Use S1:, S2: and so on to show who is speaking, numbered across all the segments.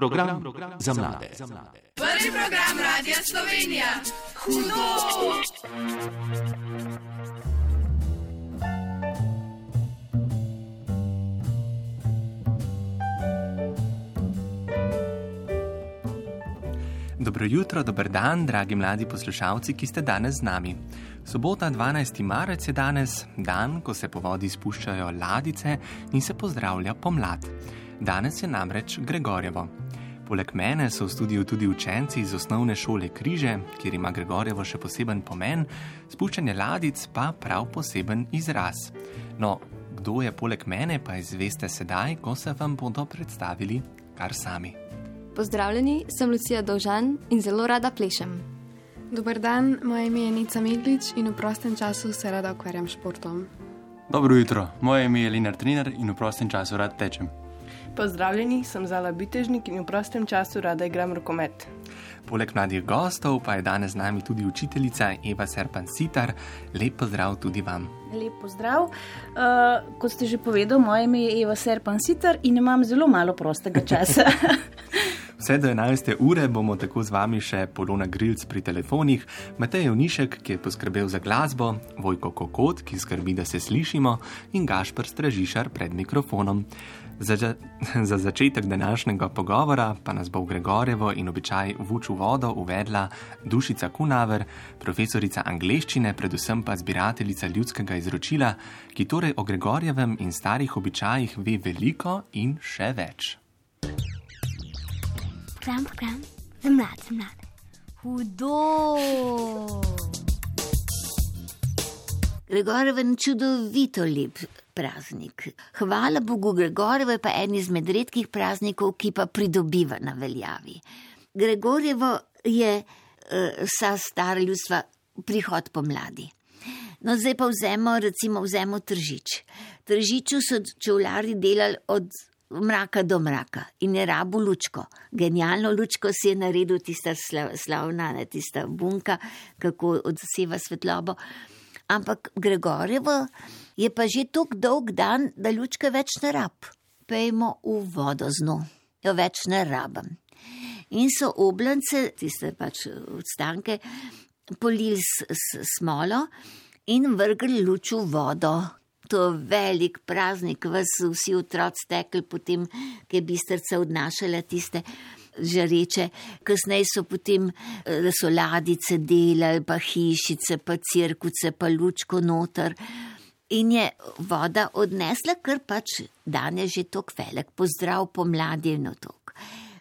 S1: Program, program za mlade.
S2: Prvi program Radia Slovenija. Hudo!
S3: Dobro jutro, dober dan, dragi mladi poslušalci, ki ste danes z nami. Sobota 12. marec je danes dan, ko se po vodi spuščajo ladice in se pozdravlja pomlad. Danes je namreč Gregorjevo. Poleg mene so v studiu tudi učenci iz osnovne šole Križe, kjer ima Gregorjevo še poseben pomen, spuščanje ladic pa prav poseben izraz. No, kdo je poleg mene, pa izveste sedaj, ko se vam bodo predstavili kar sami.
S4: Pozdravljeni, sem Lucija Dolžan in zelo rada plešem.
S5: Dober dan, moje ime je Nica Medlič in v prostem času se rada ukvarjam s športom.
S6: Dobro jutro, moje ime je Linar Triner in v prostem času rad tečem.
S7: Pozdravljeni, sem Zala Bitežnik in v prostem času rada igram rokomet.
S3: Poleg mladih gostov pa je danes z nami tudi učiteljica Eva Serpan Sitar. Lep pozdrav tudi vam.
S8: Lep pozdrav. Uh, kot ste že povedali, moje ime je Eva Serpan Sitar in imam zelo malo prostega časa.
S3: Vse do 11. ure bomo tako z vami še Polona Grilc pri telefonih, Matej Unišek, ki je poskrbel za glasbo, Vojko Kokot, ki skrbi, da se slišimo, in Gašpr Stražišar pred mikrofonom. Za, za začetek današnjega pogovora pa nas bo v Gregorjevo in običaj vuču vodo uvedla Dušica Kunaver, profesorica angleščine, predvsem pa zbirateljica ljudskega izročila, ki torej o Gregorjevem in starih običajih ve veliko in še več.
S9: Program, program, za mlade, za mlade. Hudo!
S10: Gregorjeven čudovito lep praznik. Hvala Bogu, Gregorjevo je pa en izmed redkih praznikov, ki pa pridobiva na veljavi. Gregorjevo je uh, vsa stara ljudstva prihod pomladi. No, zdaj pa vzemo, recimo, vzemo tržič. Tržiču so čevljari delali od mraka do mraka in je rabo lučko. Genialno lučko si je naredil tista slavna, ne tista bunka, kako odseva svetlobo. Ampak Gregorjevo je pa že tako dolg dan, da lučke več ne rab. Pejmo v vodo zno, jo več ne rabam. In so oblance, tiste pač odstanke, polili s, s smolo in vrgli luč v vodo. To je velik praznik, vas vsi otroci tekli potem, ki je bistrca odnašala tiste žareče. Kasneje so potem, da so ladice delali, pa hišice, pa cirkuce, pa lučko noter. In je voda odnesla, ker pač dan je tok velik, pozdrav pomladi in otok.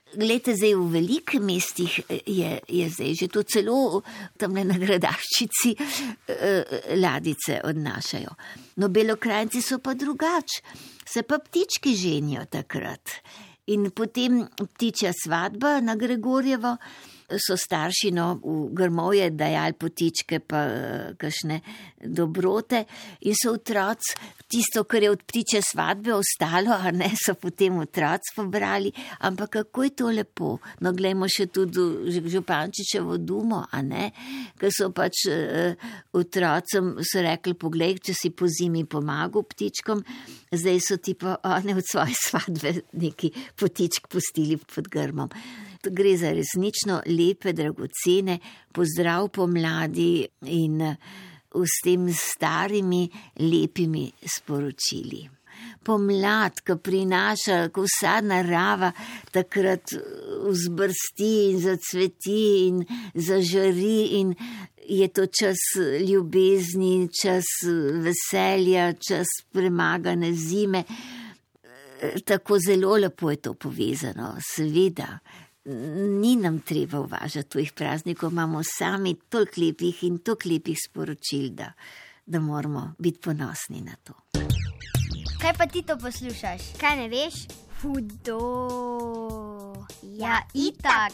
S10: Glede, zdaj v velikih mestih je, je zdaj že to celo tam na gradaščici eh, ladice odnašajo. No, belokrajci so pa drugač, se pa ptički ženijo takrat. In potem ptičja svadba na Gregorjevo, so starši no, v grmovje dajali potičke, pa kakšne dobrote in so otroci, tisto, kar je od ptiče svadbe ostalo, a ne so potem otroci pobrali, ampak kako je to lepo. No, gledamo še tudi Župančičevo dumo, a ne, ker so pač uh, otrocem so rekli, poglej, če si po zimi pomagal ptičkom, zdaj so ti pa one od svoje svadbe neki potičk pustili pod grmom. Gre za resnično lepe, dragocene, pozdrav pomladi in s tem starimi, lepimi sporočili. Pomlad, ki prinaša, ko vsa narava takrat vzbrsti in zacveti in zažari in je to čas ljubezni, čas veselja, čas premagane zime. Tako zelo lepo je to povezano, seveda ni nam treba uvažati tujih praznikov, imamo sami toliko lepih in toliko lepih sporočil, da, da moramo biti ponosni na to.
S9: Kaj pa ti to poslušaš? Kaj ne veš? Hudo. Ja, itak.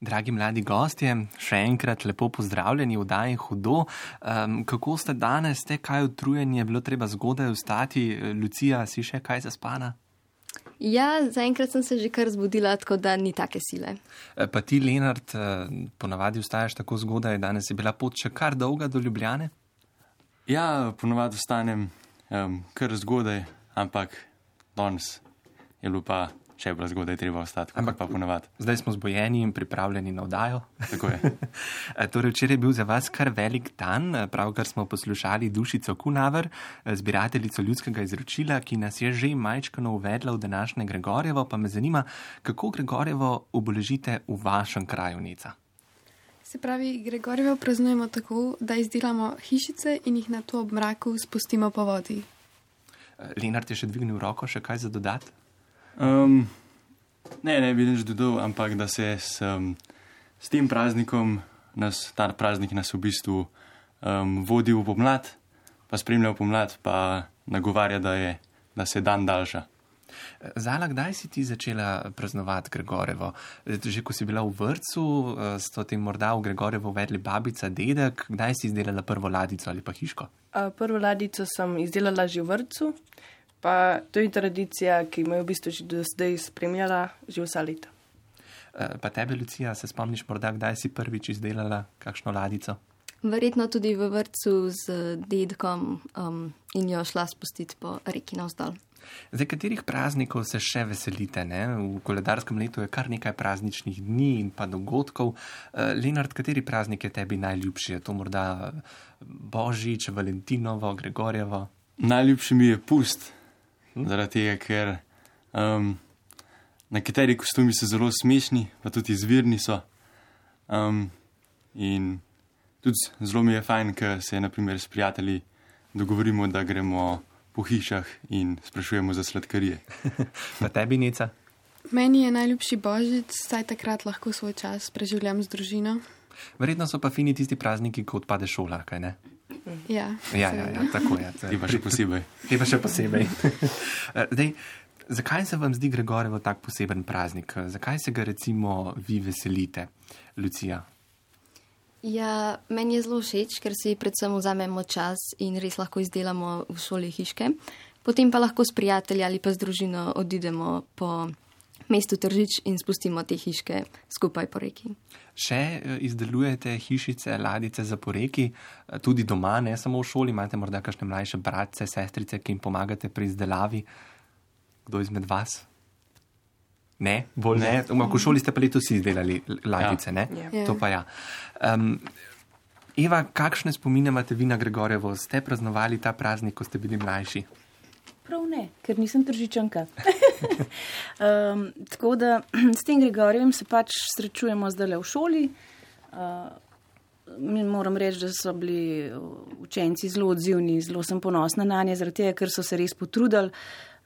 S3: Dragi mladi gostje, še enkrat lepo pozdravljeni v Daji Hudo. Um, kako ste danes, ste kaj utrujeni, je bilo treba zgodaj vstati, Lucija, si še kaj zaspana?
S4: Ja, zaenkrat sem se že kar zbudila, tako da ni take sile.
S3: Pa ti, Lenard, ponavadi vstaješ tako zgodaj, danes je bila pot še kar dolga do Ljubljane?
S6: Ja, ponavadi vstanem um, kar zgodaj, ampak danes je bilo še je bilo zgodaj treba ostati, ampak pa ponavadi.
S3: Zdaj smo zbojeni in pripravljeni na oddajo.
S6: Tako je.
S3: torej, včeraj je bil za vas kar velik dan, pravkar smo poslušali Dušico Kunaver, zbirateljico ljudskega izročila, ki nas je že majčkano uvedla v današnje Gregorjevo, pa me zanima, kako Gregorjevo obeležite v vašem kraju Nica.
S5: Se pravi, Gregorjevo praznujemo tako, da izdelamo hišice in jih na to ob mraku spustimo po vodi.
S3: Lenart je še dvignil roko, še kaj za dodati?
S6: Um, ne, ne bi nič dodal, ampak da se s, um, s tem praznikom, nas, ta praznik nas v bistvu um, vodi v pomlad, pa spremlja v pomlad, pa nagovarja, da, je, da se dan daljša.
S3: Zala, kdaj si ti začela praznovati Gregorevo? Že ko si bila v vrtu, so ti morda v Gregorevo vedli babica, dedek, kdaj si izdelala prvo ladico ali pa hiško?
S7: Prvo ladico sem izdelala že v vrtu, pa to je tradicija, ki me je v bistvu že do zdaj spremljala že vsa leta.
S3: Pa tebe, Lucija, se spomniš morda, kdaj si prvič izdelala kakšno ladico?
S4: Verjetno tudi v vrtu z dedkom um, in jo šla spustiti po reki navzdol.
S3: Zdaj, katerih praznikov se še veselite? Ne? V koledarskem letu je kar nekaj prazničnih dni in pa dogodkov. Lenard, kateri praznik je tebi najljubši? Je to morda Božič, Valentinovo, Gregorjevo?
S6: Najljubši mi je pust? Zaradi tega, ker um, nekateri kostumi so zelo smešni, pa tudi izvirni so. Um, in tudi zelo mi je fajn, ker se naprimer s prijatelji dogovorimo, da gremo po hišah in sprašujemo za sladkarije.
S3: Pa tebi, Nica?
S5: Meni je najljubši božič, saj takrat lahko svoj čas preživljam z družino.
S3: Verjetno so pa fini tisti prazniki, ko odpade šola, kaj ne?
S5: Ja,
S3: ja, ja, ja tako je.
S6: Ti pa še posebej.
S3: Ti pa še posebej. Dej, zakaj se vam zdi Gregorjevo tak poseben praznik? Zakaj se ga recimo vi veselite, Lucija?
S4: Ja, meni je zelo všeč, ker si predvsem vzamemo čas in res lahko izdelamo v šoli hiške. Potem pa lahko s prijatelji ali pa z družino odidemo po mestu Tržič in spustimo te hiške skupaj po reki.
S3: Še izdelujete hišice, ladice za po reki, tudi doma, ne samo v šoli, imate morda kakšne mlajše bratce, sestrice, ki jim pomagate pri izdelavi. Kdo izmed vas? Ne, bolj ne. ne. V šoli ste pa letos izdelali ladice, ja. ne?
S5: Ja.
S3: To pa ja. Um, Eva, kakšne spomine imate vi na Gregorjevo? Ste praznovali ta praznik, ko ste bili mlajši?
S8: Prav ne, ker nisem tržičanka. um, tako da s tem Gregorjem se pač srečujemo zdaj le v šoli. Uh, moram reči, da so bili učenci zelo odzivni, zelo sem ponosna na nje, zaradi tega, ker so se res potrudili.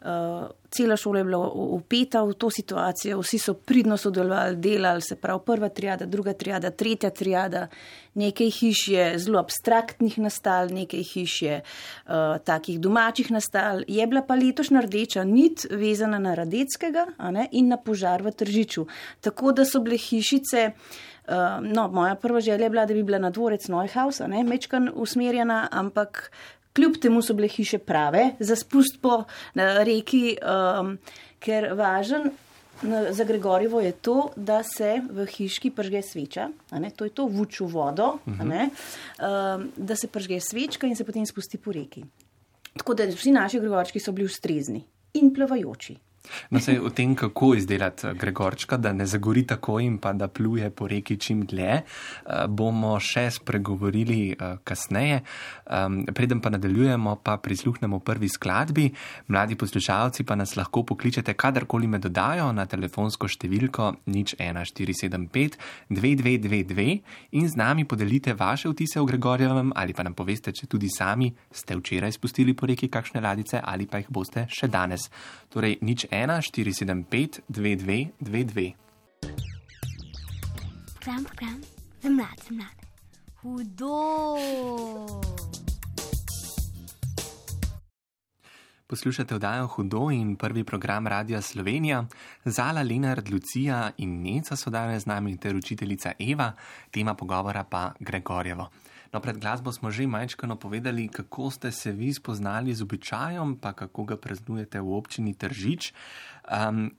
S8: Uh, cela šola je bila upeta v to situacijo, vsi so pridno sodelovali, delali, se pravi prva triada, druga triada, tretja triada. Nekaj hiš je zelo abstraktnih nastal, nekaj hiš je uh, takih domačih nastal. Je bila pa letošnja rdeča nit vezana na Radeckega ne, in na požar v Tržiču. Tako da so bile hišice. Uh, no, moja prva želja je bila, da bi bila na dvorec Neuhaus, ne, mečkan usmerjena, ampak Kljub temu so bile hiše prave za spust po reki, um, ker važen za Gregorjevo je to, da se v hiški pržge sveča, to je to vuču vodo, ne, um, da se pržge svečka in se potem spusti po reki. Tako da vsi naši Gregorčki so bili ustrezni in plavajoči.
S3: No, se o tem, kako izdelati Gregorčka, da ne zagori tako in pa da pluje po reki čim dlje, bomo še spregovorili kasneje. Preden pa nadaljujemo, pa prisluhnemo prvi skladbi. Mladi poslušalci pa nas lahko pokličete kadarkoli me dodajo na telefonsko številko nič 1475 2222 in z nami podelite vaše vtise o Gregorjevem ali pa nam poveste, če tudi sami ste včeraj spustili po reki kakšne ladice ali pa jih boste še danes. Torej, nič 1475 2222.
S9: Program, program, za mlad, za mlad. Hudo.
S3: Poslušate oddajo Hudo in prvi program Radia Slovenija. Zala, Lenard, Lucija in Neca so danes z nami ter učiteljica Eva, tema pogovora pa Gregorjevo. No, pred glasbo smo že majčkano povedali, kako ste se vi spoznali z običajem, pa kako ga praznujete v občini Tržič. Um,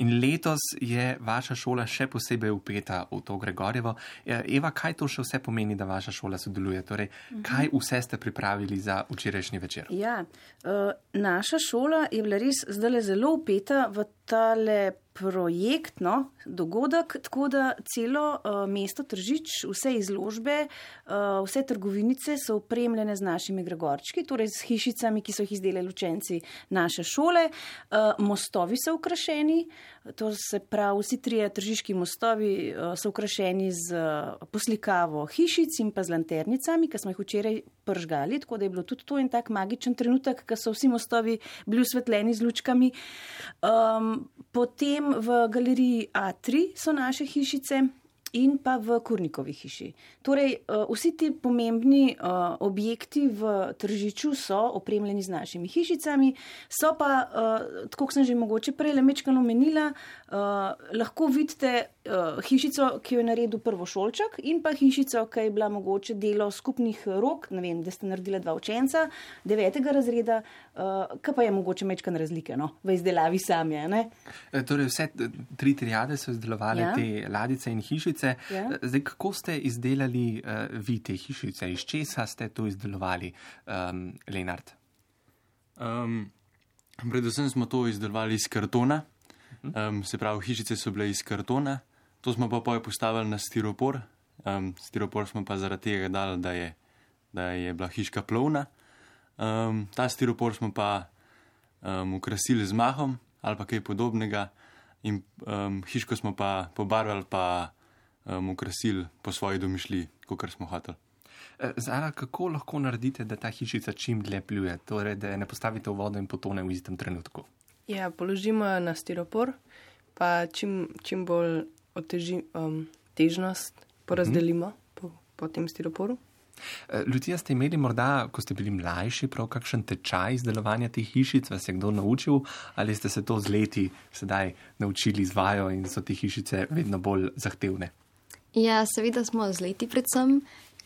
S3: In letos je vaša šola še posebej upeta v to Gregorjevo. Ja, Eva, kaj to še vse pomeni, da vaša šola sodeluje? Torej, kaj vse ste pripravili za včerajšnji večer?
S8: Ja, uh, naša šola je bila res zdaj zelo upeta v tale projekt, no, dogodek, tako da celo uh, mesto Tržič, vse izložbe, uh, vse trgovinice so opremljene z našimi gregorčki, torej z hišicami, ki so jih izdelali učenci naše šole. Uh, mostovi so ukrašeni, to se pravi, vsi trije tržiški mostovi uh, so ukrašeni z uh, poslikavo hišic in pa z lanternicami, ki smo jih včeraj pržgali, tako da je bilo tudi to en tak magičen trenutek, ko so vsi mostovi bili osvetljeni z lučkami. Um, potem v galeriji A3 so naše hišice in pa v Kurnikovi hiši. Torej, eh, vsi ti pomembni eh, objekti v tržiču so opremljeni z našimi hišicami, so pa, eh, tako kot sem že mogoče prej le mečkano omenila, lahko vidite hišico, ki jo je naredil prvošolček in pa hišico, ki je bila mogoče delo skupnih rok, ne vem, da ste naredili dva učenca devetega razreda, kaj pa je mogoče mečkan razlike no, v izdelavi same.
S3: Torej, vse tri triade so izdelovali ja. te ladice in hišice hišice. Ja. Zdaj, kako ste izdelali uh, vi te hišice, iz česa ste to izdelovali, um, Lenart?
S6: Um, predvsem smo to izdelovali iz kartona, um, se pravi, hišice so bile iz kartona, to smo pa poje postavili na stiropor. Um, stiropor smo pa zaradi tega dali, da je, da je bila hiška plovna. Um, ta stiropor smo pa um, ukrasili z mahom ali pa kaj podobnega, in um, hiško smo pa pobarvali pa um, ukrasili po svoji domišljiji, kot smo hoteli.
S3: E, Zara, kako lahko naredite, da ta hišica čim dlje pljuje, torej da ne postavite v vodo in potone v istem trenutku?
S7: Ja, položimo jo na stiropor, pa čim, čim bolj oteži, um, težnost porazdelimo mhm. po, po tem stiroporu.
S3: E, Ljudje ste imeli morda, ko ste bili mlajši, prav kakšen tečaj izdelovanja teh hišic, vas je kdo naučil ali ste se to z leti sedaj naučili z vajo in so te hišice vedno bolj zahtevne?
S4: Ja, seveda smo z leti predvsem,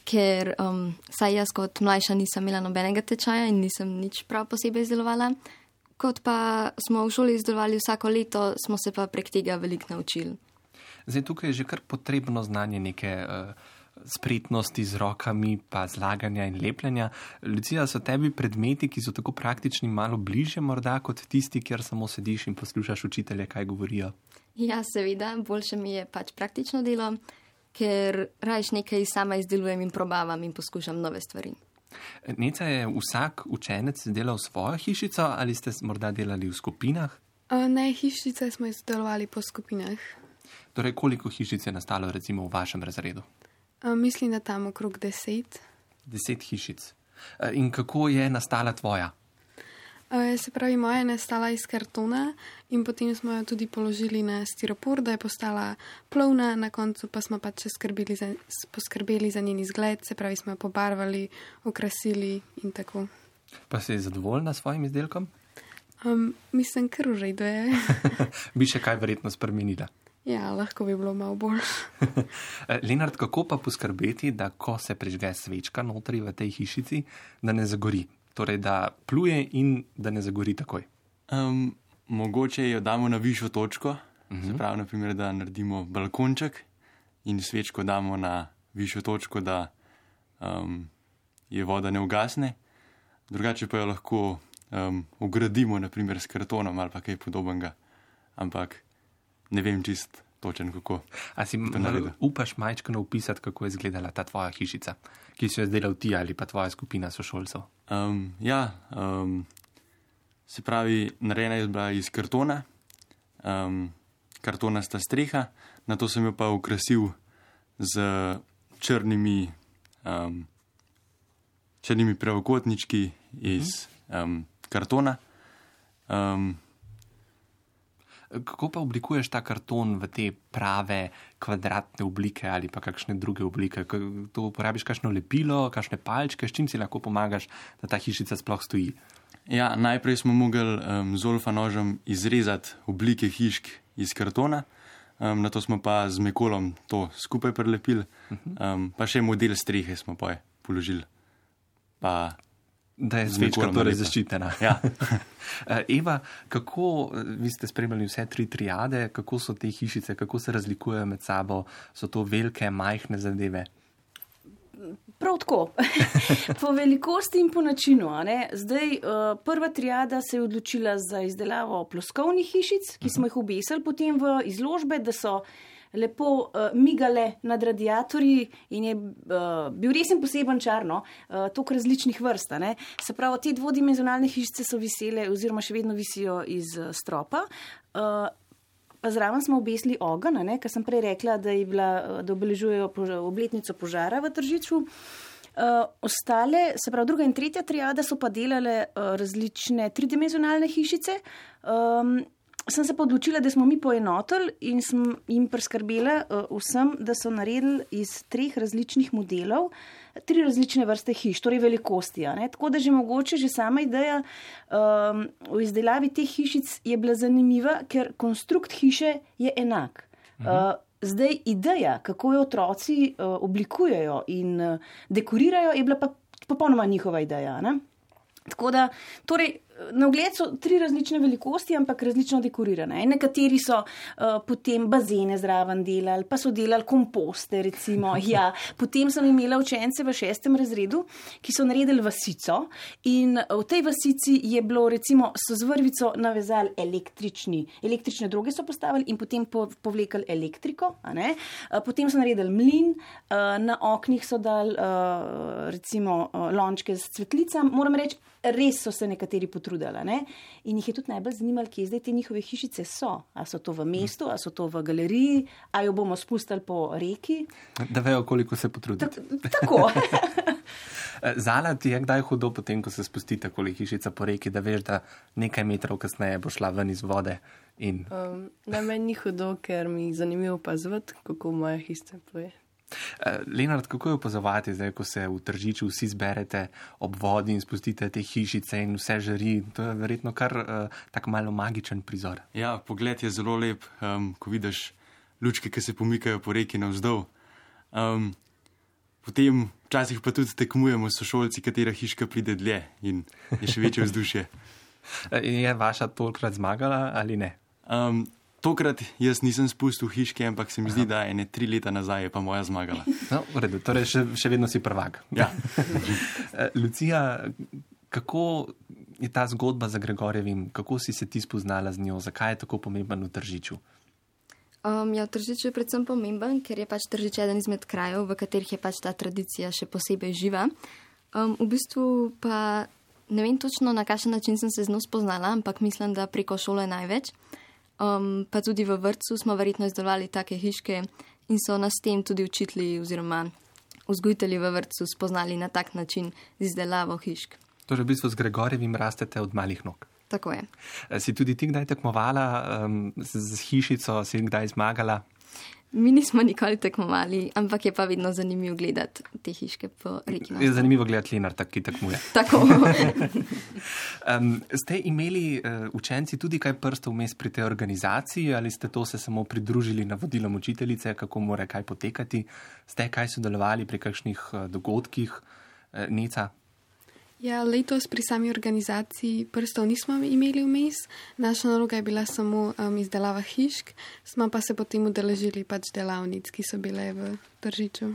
S4: ker um, saj jaz kot mlajša nisem imela nobenega tečaja in nisem nič prav posebej izdelovala. Kot pa smo v šoli izdelovali vsako leto, smo se pa prek tega veliko naučili.
S3: Zdaj tukaj je že kar potrebno znanje neke uh, spretnosti z rokami, pa zlaganja in lepljenja. Lucija, so tebi predmeti, ki so tako praktični, malo bliže morda kot tisti, kjer samo sediš in poslušaš učitelje, kaj govorijo?
S4: Ja, seveda, boljše mi je pač praktično delo ker rajš nekaj sama izdelujem in probavam in poskušam nove stvari.
S3: Neca je vsak učenec delal svojo hišico ali ste morda delali v skupinah?
S5: Ne, hišice smo izdelovali po skupinah.
S3: Torej, koliko hišic je nastalo recimo v vašem razredu?
S5: Mislim, da tam okrog deset.
S3: Deset hišic. In kako je nastala tvoja?
S5: Se pravi, moja je nastala iz kartona in potem smo jo tudi položili na stiropor, da je postala plovna, na koncu pa smo pač za, poskrbeli za njen izgled, se pravi, smo jo pobarvali, okrasili in tako.
S3: Pa si zadovoljna s svojim izdelkom?
S5: Um, mislim, ker v redu je.
S3: bi še kaj verjetno spremenila?
S5: Ja, lahko bi bilo malo bolj.
S3: Lenard, kako pa poskrbeti, da ko se prižge svečka notri v tej hišici, da ne zagori? Torej da pluje in da ne zagori takoj.
S6: Um, mogoče jo damo na višjo točko, uh -huh. se mhm. pravi, naprimer, da naredimo balkonček in svečko damo na višjo točko, da um, je voda ne ugasne, drugače pa jo lahko um, ugradimo, naprimer s kartonom ali kaj podobnega. Ampak ne vem čist točen, kako.
S3: A si upaš majčkano opisati, kako je izgledala ta tvoja hišica, ki si jo izdelal ti ali pa tvoja skupina sošolcev?
S6: Um, ja, um, se pravi, narejena je bila iz kartona, um, kartonasta streha, na to sem jo pa ukrasil z črnimi, um, črnimi pravokotnički iz um, kartona. Um,
S3: Kako pa oblikuješ ta karton v te prave kvadratne oblike ali pa kakšne druge oblike? To uporabiš kakšno lepilo, kakšne palčke, s čim si lahko pomagaš, da ta hišica sploh stoji?
S6: Ja, najprej smo mogli um, z olfa nožem izrezati oblike hišk iz kartona, um, na to smo pa z mekolom to skupaj prelepili, um, pa še model strehe smo pa položili. Pa
S3: Da je
S6: z
S3: svečka
S6: Nikolom
S3: torej zaščitena.
S6: Ja.
S3: Eh, Eva, kako vi ste spremljali vse tri triade, kako so te hišice, kako se razlikujejo med sabo, so to velike, majhne zadeve?
S8: Prav tako, po velikosti in po načinu. a ne. Zdaj, uh, prva triada se je odločila za izdelavo ploskovnih hišic, ki smo jih obesili potem v izložbe, da so lepo uh, migale nad radiatorji in je uh, bil resen poseben čarno, uh, tok različnih vrst. Se pravi, te dvodimenzionalne hišice so visele oziroma še vedno visijo iz uh, stropa. Uh, Pa zraven smo obesili ogenj, ker sem prej rekla, da, bila, eh, da obeležujejo poža, obletnico požara v Tržiču. Uh, ostale, se pravi, druga in tretja triada so pa delale uh, različne tridimenzionalne hišice. Um, sem se pa odločila, da smo mi poenotili in sem jim priskrbela uh, vsem, da so naredili iz treh različnih modelov tri različne vrste hiš, torej velikosti. Tako da že mogoče že sama ideja um, v izdelavi teh hišic je bila zanimiva, ker konstrukt hiše je enak. Uh, zdaj ideja, kako jo otroci uh, oblikujejo in uh, dekorirajo, je bila pa popolnoma njihova ideja. Ne? Tako da, torej, na ogled so tri različne velikosti, ampak različno dekorirane. Nekateri so uh, potem bazene zraven delali, pa so delali komposte. Recimo. Ja, potem sem imela učence v šestem razredu, ki so naredili vasico. In v tej vasici je bilo, recimo, so z vrvico navezali električni, električne droge so postavili in potem po, povlekli elektriko. Uh, potem so naredili mlin, uh, na oknih so dali uh, recimo uh, lončke s cvetlicami. Moram reči, res so se nekateri potrudili. Ne? In jih je tudi najbolj zanimalo, kje zdaj te njihove hišice so. A so to v mestu, a so to v galeriji, a jo bomo spustili po reki.
S3: Da vejo, koliko se potrudite.
S8: Tak, tako.
S3: Eh, Zala ti je kdaj hudo, potem ko se spusti tako hišica po reki, da veš, da nekaj metrov kasneje bo šla ven iz vode. In...
S7: Um, na meni ni hudo, ker mi je zanimivo opazovati, kako moja hišica poje.
S3: Uh, Lenard, kako je opazovati, zdaj, ko se v tržiču vsi zberete ob vodi in spustite te hišice in vse žari? To je verjetno kar uh, tako malo magičen prizor.
S6: Ja, pogled je zelo lep, um, ko vidiš lučke, ki se pomikajo po reki navzdol. Um, potem včasih pa tudi tekmujemo s sošolci, katera hiška pride dlje in je še večje vzdušje.
S3: Je vaša tolkrat zmagala ali ne?
S6: Um, tokrat jaz nisem spustil hiške, ampak se mi zdi, da ene tri leta nazaj je pa moja zmagala.
S3: No, v redu, torej še, še vedno si prvak.
S6: Ja.
S3: Eh, Lucija, kako je ta zgodba za Gregorjevim, kako si se ti spoznala z njo, zakaj je tako pomemben v tržiču?
S4: Um, ja, tržič je predvsem pomemben, ker je pač tržič eden izmed krajev, v katerih je pač ta tradicija še posebej živa. Um, v bistvu pa ne vem točno, na kakšen način sem se z njo spoznala, ampak mislim, da preko šole največ. Um, pa tudi v vrtu smo verjetno izdelovali take hiške in so nas s tem tudi učitelji oziroma vzgojitelji v vrtu spoznali na tak način z izdelavo hišk.
S3: Torej, v bistvu z Gregorjevim rastete od malih nog.
S4: Tako je.
S3: Eh, Si tudi ti kdaj tekmovala um, z, z hišico, si kdaj zmagala?
S4: Mi nismo nikoli tekmovali, ampak je pa vedno zanimivo gledati te hiške po reki.
S3: Je zanimivo gledati Lenarta, ki tekmuje.
S4: Tako.
S3: Um, ste imeli uh, učenci tudi kaj prstov vmes pri tej organizaciji ali ste to se samo pridružili navodilom učiteljice, kako mora kaj potekati? Ste kaj sodelovali pri kakšnih uh, dogodkih, uh, Neca?
S5: Ja, letos pri sami organizaciji prstov nismo imeli vmes. Naša naloga je bila samo um, izdelava hišk, smo pa se potem udeležili pač delavnic, ki so bile v Tržiču.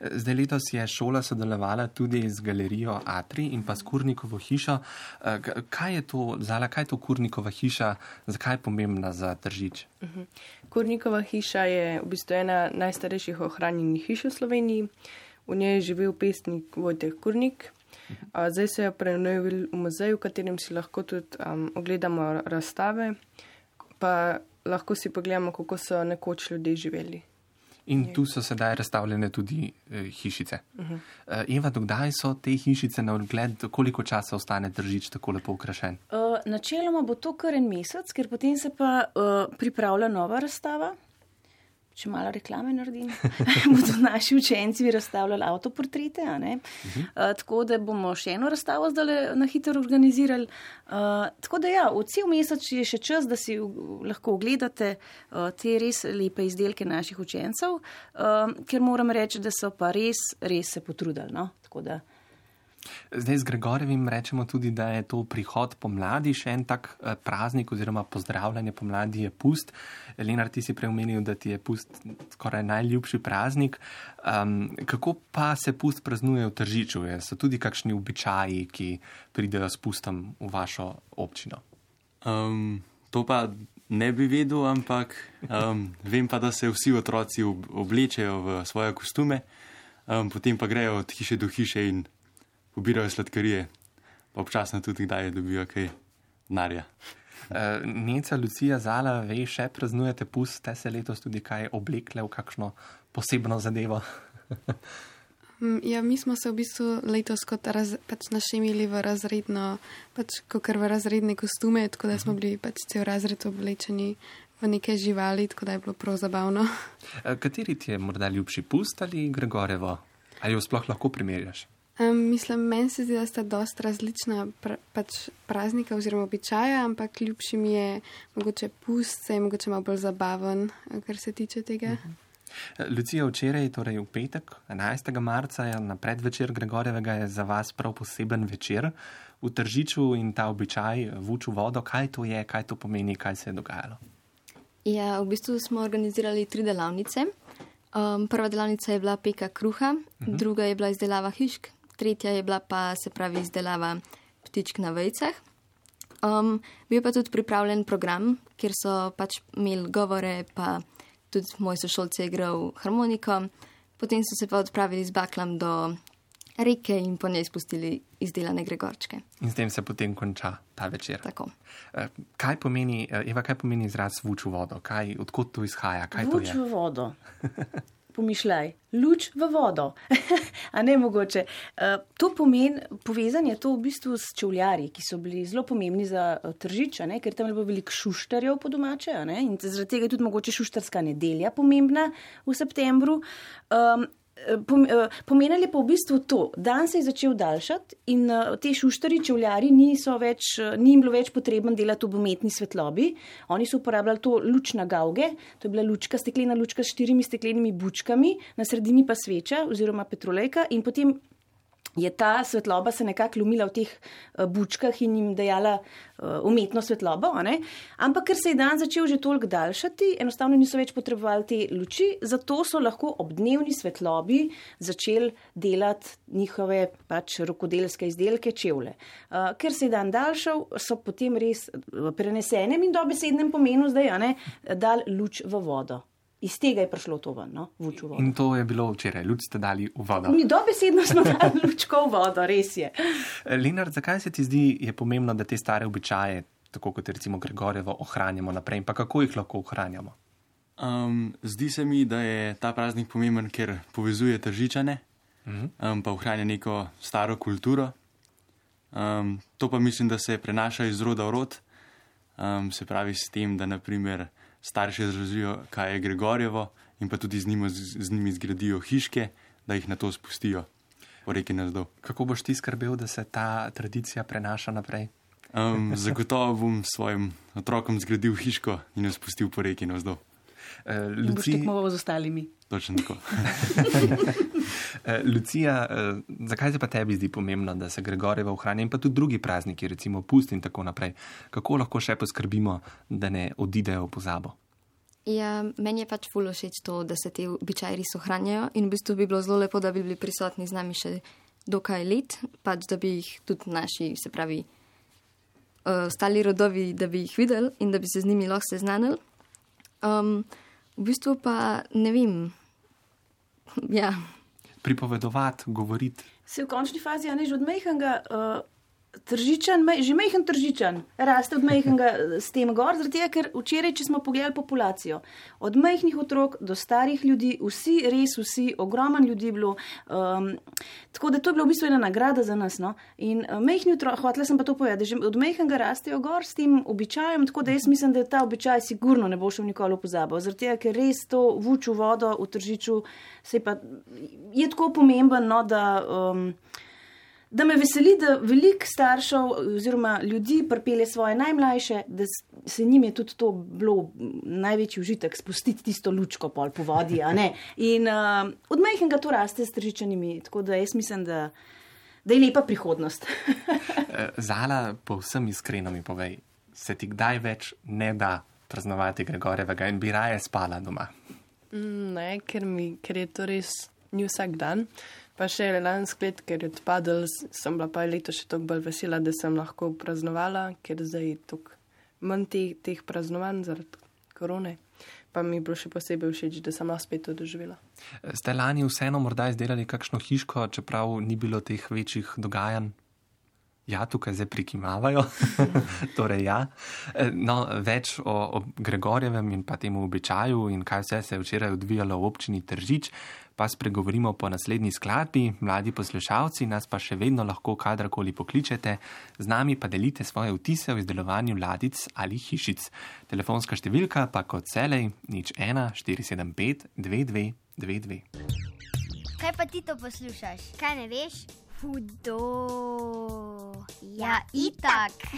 S3: Zdaj letos je šola sodelovala tudi z galerijo Atri in pa s Kurnikovo hišo. Eh, Kaj je to, Zala, kaj je to Kurnikova hiša, zakaj je pomembna za tržič?
S7: Kurnikova hiša je v bistvu ena najstarejših ohranjenih hiš v Sloveniji. V njej je živel pesnik Vojteh Kurnik. Zdaj se je prenovil v muzeju, v katerem si lahko tudi um, ogledamo razstave, pa lahko si pogledamo, kako so nekoč ljudje živeli.
S3: In tu so sedaj razstavljene tudi eh, hišice. Uh -huh. eh, Eva, dokdaj so te hišice na ogled, koliko časa ostane tržič tako lepo ukrašen?
S8: Uh, načeloma bo to kar en mesec, ker potem se pa uh, pripravlja nova razstava. Če malo reklame naredim, bodo naši učenci razstavljali avtoportrete. a ne. Uh, tako da bomo še eno razstavo zdaj na hitro organizirali. Uh, tako da ja, v cel mesec je še čas, da si lahko ogledate uh, te res lepe izdelke naših učencev, uh, ker moram reči, da so pa res, res se potrudili. No? Tako da
S3: Zdaj z Gregorjevim rečemo tudi, da je to prihod pomladi, še en tak eh, praznik oziroma pozdravljanje pomladi je pust. Lenar, ti si preomenil, da ti je pust skoraj najljubši praznik. Um, kako pa se pust praznuje v Tržiču? So tudi kakšni običaji, ki pridejo s pustom v vašo občino?
S6: Um, to pa ne bi vedel, ampak um, vem pa, da se vsi otroci oblečejo v svoje kostume, um, potem pa grejo od hiše do hiše in pobirajo sladkarije, pa občasno tudi kdaj dobijo kaj denarja.
S3: Uh, Neca Lucija Zala, ve, še praznujete pust, ste se letos tudi kaj oblekle v kakšno posebno zadevo?
S5: Mm, ja, mi smo se v bistvu letos kot raz, pač našemili v razredno, pač kot v razredne kostume, tako da smo bili pač cel razred oblečeni v neke živali, tako da je bilo prav zabavno.
S3: Uh, kateri ti je morda ljubši pust ali Gregorevo? Ali jo sploh lahko primerjaš?
S5: Um, mislim, meni se zdi, da sta dosta različna pra, pač praznika oziroma običaja, ampak ljubši mi je mogoče pust, se je mogoče malo bolj zabaven, kar se tiče tega. Uh
S3: -huh. Lucija, včeraj, torej v petek, 11. marca, je na predvečer Gregorjevega je za vas prav poseben večer v Tržiču in ta običaj vuču vodo. Kaj to je, kaj to pomeni, kaj se je dogajalo?
S4: Ja, v bistvu smo organizirali tri delavnice. Um, prva delavnica je bila peka kruha, uh -huh. druga je bila izdelava hišk, tretja je bila pa se pravi izdelava ptičk na vejcah. Um, bil pa tudi pripravljen program, kjer so pač imeli govore, pa tudi moj sošolc je igral harmoniko. Potem so se pa odpravili z baklom do reke in po njej spustili izdelane gregorčke.
S3: In s tem se potem konča ta večer.
S4: Tako.
S3: Eh, kaj pomeni, eh, Eva, kaj pomeni izraz vuču vodo? Kaj, odkot to izhaja?
S8: Vuč v vodo. pomišljaj, luč v vodo. A ne mogoče. Uh, to pomeni povezanje to v bistvu s čevljarji, ki so bili zelo pomembni za uh, tržiča, ne? ker tam je bilo veliko šuštarjev po domače in zaradi tega je tudi mogoče šuštarska nedelja pomembna v septembru. Um, Eh, pomenili pa v bistvu to, dan se je začel daljšati in uh, te šuštari, čevljari, niso več, uh, ni jim bilo več potrebno delati v umetni svetlobi. Oni so uporabljali to luč na gauge, to je bila lučka, steklena lučka s štirimi steklenimi bučkami, na sredini pa sveča oziroma petrolejka in potem je ta svetloba se nekako lumila v teh uh, bučkah in jim dajala uh, umetno svetlobo. Ampak ker se je dan začel že toliko daljšati, enostavno niso več potrebovali te luči, zato so lahko ob dnevni svetlobi začeli delati njihove pač rokodelske izdelke, čevlje. Uh, ker se je dan daljšal, so potem res v prenesenem in dobesednem pomenu zdaj, ne, dal luč v vodo. Iz tega je prišlo to ven, no? vuč v vodo.
S3: In to je bilo včeraj, luč ste dali v vodo.
S8: Mi dobesedno smo dali lučko v vodo, res je.
S3: Linar, zakaj se ti zdi je pomembno, da te stare običaje, tako kot recimo Gregorjevo, ohranjamo naprej in pa kako jih lahko ohranjamo?
S6: Um, zdi se mi, da je ta praznik pomemben, ker povezuje tržičane, uh -huh. um, pa ohranja neko staro kulturo. Um, to pa mislim, da se prenaša iz roda v rod, um, se pravi s tem, da naprimer starši razložijo, kaj je Gregorjevo, in pa tudi z njimi, z njimi zgradijo hiške, da jih na to spustijo po reki nazdol.
S3: Kako boš ti skrbel, da se ta tradicija prenaša naprej?
S6: Um, zagotovo bom svojim otrokom zgradil hiško in jo spustil po reki nazdol.
S8: Uh, Luci... Tekmoval z ostalimi.
S6: Točno tako.
S3: Eh, Lucija, uh, zakaj se pa tebi zdi pomembno, da se Gregorjeva ohranja in pa tudi drugi prazniki, recimo pust in tako naprej? Kako lahko še poskrbimo, da ne odidejo v pozabo?
S4: Ja, meni je pač fulo všeč to, da se ti običaji res ohranjajo in v bistvu bi bilo zelo lepo, da bi bili prisotni z nami še dokaj let, pač da bi jih tudi naši, se pravi, ostali rodovi, da bi jih videli in da bi se z njimi lahko seznanili. Um, v bistvu pa ne vem. Ja.
S3: Pripovedovati, govoriti.
S8: Se v končni fazi, a ne že od mehanga. Uh... Tržičan, že mehen tržičan, raste od mehenega s tem gor, zaradi tega, ker včeraj, če smo pogledali populacijo, od mehnih otrok do starih ljudi, vsi, res vsi, ogromen ljudi je bilo. Um, tako da to je bila v bistvu ena nagrada za nas. No? In uh, mehni otrok, hotela sem pa to povedati, že od mehenega rastejo gor s tem običajem, tako da jaz mislim, da ta običaj sigurno ne bo šel nikoli pozabo. Zaradi tega, ker res to vuču vodo v tržiču pa, je tako pomemben, no, da. Um, da me veseli, da veliko staršev oziroma ljudi pripelje svoje najmlajše, da se njim je tudi to bilo največji užitek, spustiti tisto lučko pol po vodi. In uh, od majhnega to raste s tržičanimi. Tako da jaz mislim, da da je lepa prihodnost.
S3: Eh, Zala, povsem iskreno mi povej, se ti kdaj več ne da praznovati Gregorjevega in bi raje spala doma?
S7: Mm, Ne, ker, mi, ker je to res ni vsak dan. Pa še lansko let, ker je odpadel, sem bila pa leto še toliko bolj vesela, da sem lahko praznovala, ker zdaj je toliko manj teh, teh praznovanj zaradi korone. Pa mi je bilo še posebej všeč, da sem lahko spet to doživela.
S3: Ste lani vseeno morda izdelali kakšno hiško, čeprav ni bilo teh večjih dogajanj? Ja, tukaj zdaj prikimavajo. torej, ja. Eh, No, več o, o Gregorjevem in pa temu običaju in kaj vse se je včeraj odvijalo v občini Tržič, pa spregovorimo po naslednji skladbi. Mladi poslušalci nas pa še vedno lahko kadarkoli pokličete, z nami pa delite svoje vtise o izdelovanju ladic ali hišic. Telefonska številka pa kot celej nič 1 475 2222.
S9: Kaj pa ti to poslušaš? Kaj ne veš? Hudo. Ja, itak.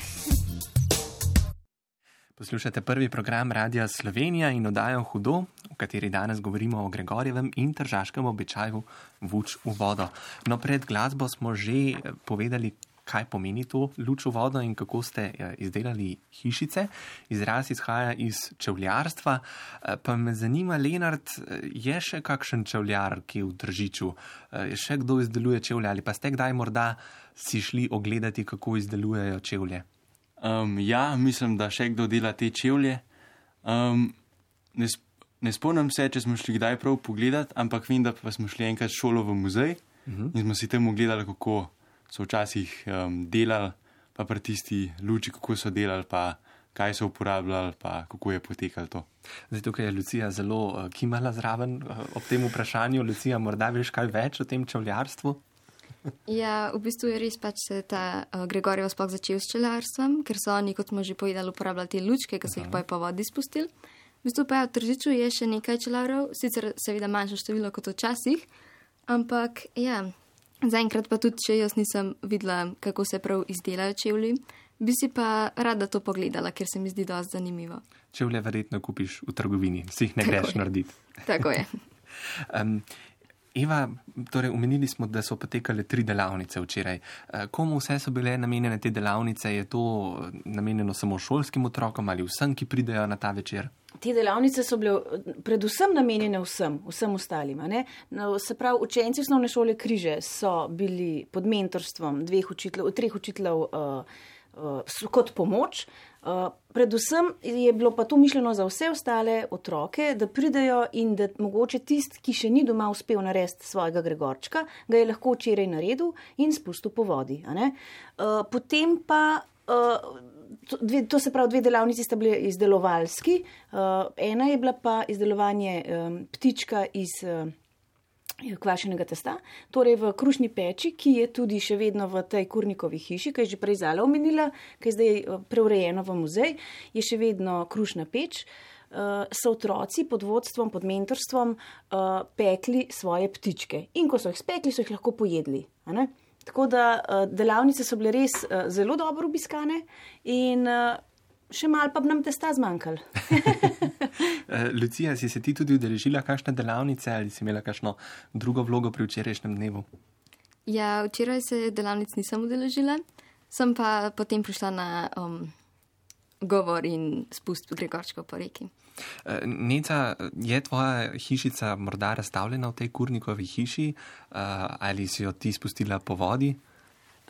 S3: Poslušate prvi program Radia Slovenija in oddajo Hudo, v kateri danes govorimo o Gregorjevem in tržaškem običaju vuč v vodo. No, pred glasbo smo že povedali, kaj pomeni to luč v vodo in kako ste eh, izdelali hišice. Izraz izhaja iz čevljarstva. Eh, Pa me zanima, Lenart, eh, je še kakšen čevljar, ki je v Tržiču? Je še kdo izdeluje čevlje ali pa ste kdaj morda si šli ogledati, kako izdelujejo čevlje?
S6: Um, ja, mislim, da še kdo dela te čevlje. Um, ne, sp ne spomnim se, če smo šli kdaj prav pogledat, ampak vem, da pa smo šli enkrat šolo v muzej uh -huh. in smo si tam ogledali, kako so včasih um, delali, pa pri tisti luči, kako so delali, pa kaj so uporabljali, pa kako je potekalo to.
S3: Zdaj, tukaj je Lucija zelo uh, kimala zraven uh, ob tem vprašanju. Lucija, morda veš kaj več o tem čevljarstvu?
S4: Ja, v bistvu je res pač se ta uh, Gregorjev sploh začel s čelarstvom, ker so oni, kot smo že povedali, uporabljali te lučke, ki so jih pa po vodi spustili. V bistvu pa je v Tržiču je še nekaj čelarjev, sicer seveda manjše število kot včasih, ampak ja, zaenkrat pa tudi, če jaz nisem videla, kako se prav izdelajo čevlji, bi si pa rada to pogledala, ker se mi zdi dosti zanimivo.
S3: Čevlje verjetno kupiš v trgovini, si jih ne greš
S4: Tako je.
S3: narediti.
S4: Tako je.
S3: Um, Eva, torej omenili smo, da so potekale tri delavnice včeraj. Eh, Komu vse so bile namenjene te delavnice? Je to eh, namenjeno samo šolskim otrokom ali vsem, ki pridejo na ta večer?
S8: Te delavnice so bile eh, predvsem namenjene vsem, vsem ostalim. No, se pravi, učenci osnovne šole Križe so bili pod mentorstvom dveh učiteljev, treh učiteljev uh, uh, kot pomoč. Uh, predvsem je bilo pa to mišljeno za vse ostale otroke, da pridejo in da mogoče tisti, ki še ni doma uspel narediti svojega Gregorčka, ga je lahko včeraj naredil in spustil po vodi. Uh, potem pa. Uh, to, dve, to se pravi, dve delavnici sta bili izdelovalski, uh, ena je bila pa izdelovanje um, ptička iz uh, kvašenega testa, torej v krušni peči, ki je tudi še vedno v tej kurnikovi hiši, ki je že prej Zala omenila, ki je zdaj uh, preurejena v muzej, je še vedno krušna peč. Uh, so otroci pod vodstvom, pod mentorstvom uh, pekli svoje ptičke. In ko so jih spekli, so jih lahko pojedli. Tako da uh, delavnice so bile res uh, zelo dobro obiskane, in uh, še malo pa bi nam testa zmanjkalo.
S3: Eh, Lucija, si se ti tudi udeležila kakšne delavnice ali si imela kakšno drugo vlogo pri včerajšnjem dnevu?
S4: Ja, včeraj se delavnic nisem udeležila, sem pa potem prišla na um, govor in spust Gregorčka po reki.
S3: Eh, Neca, je tvoja hišica morda razstavljena v tej kurnikovi hiši eh, ali si jo ti spustila po vodi?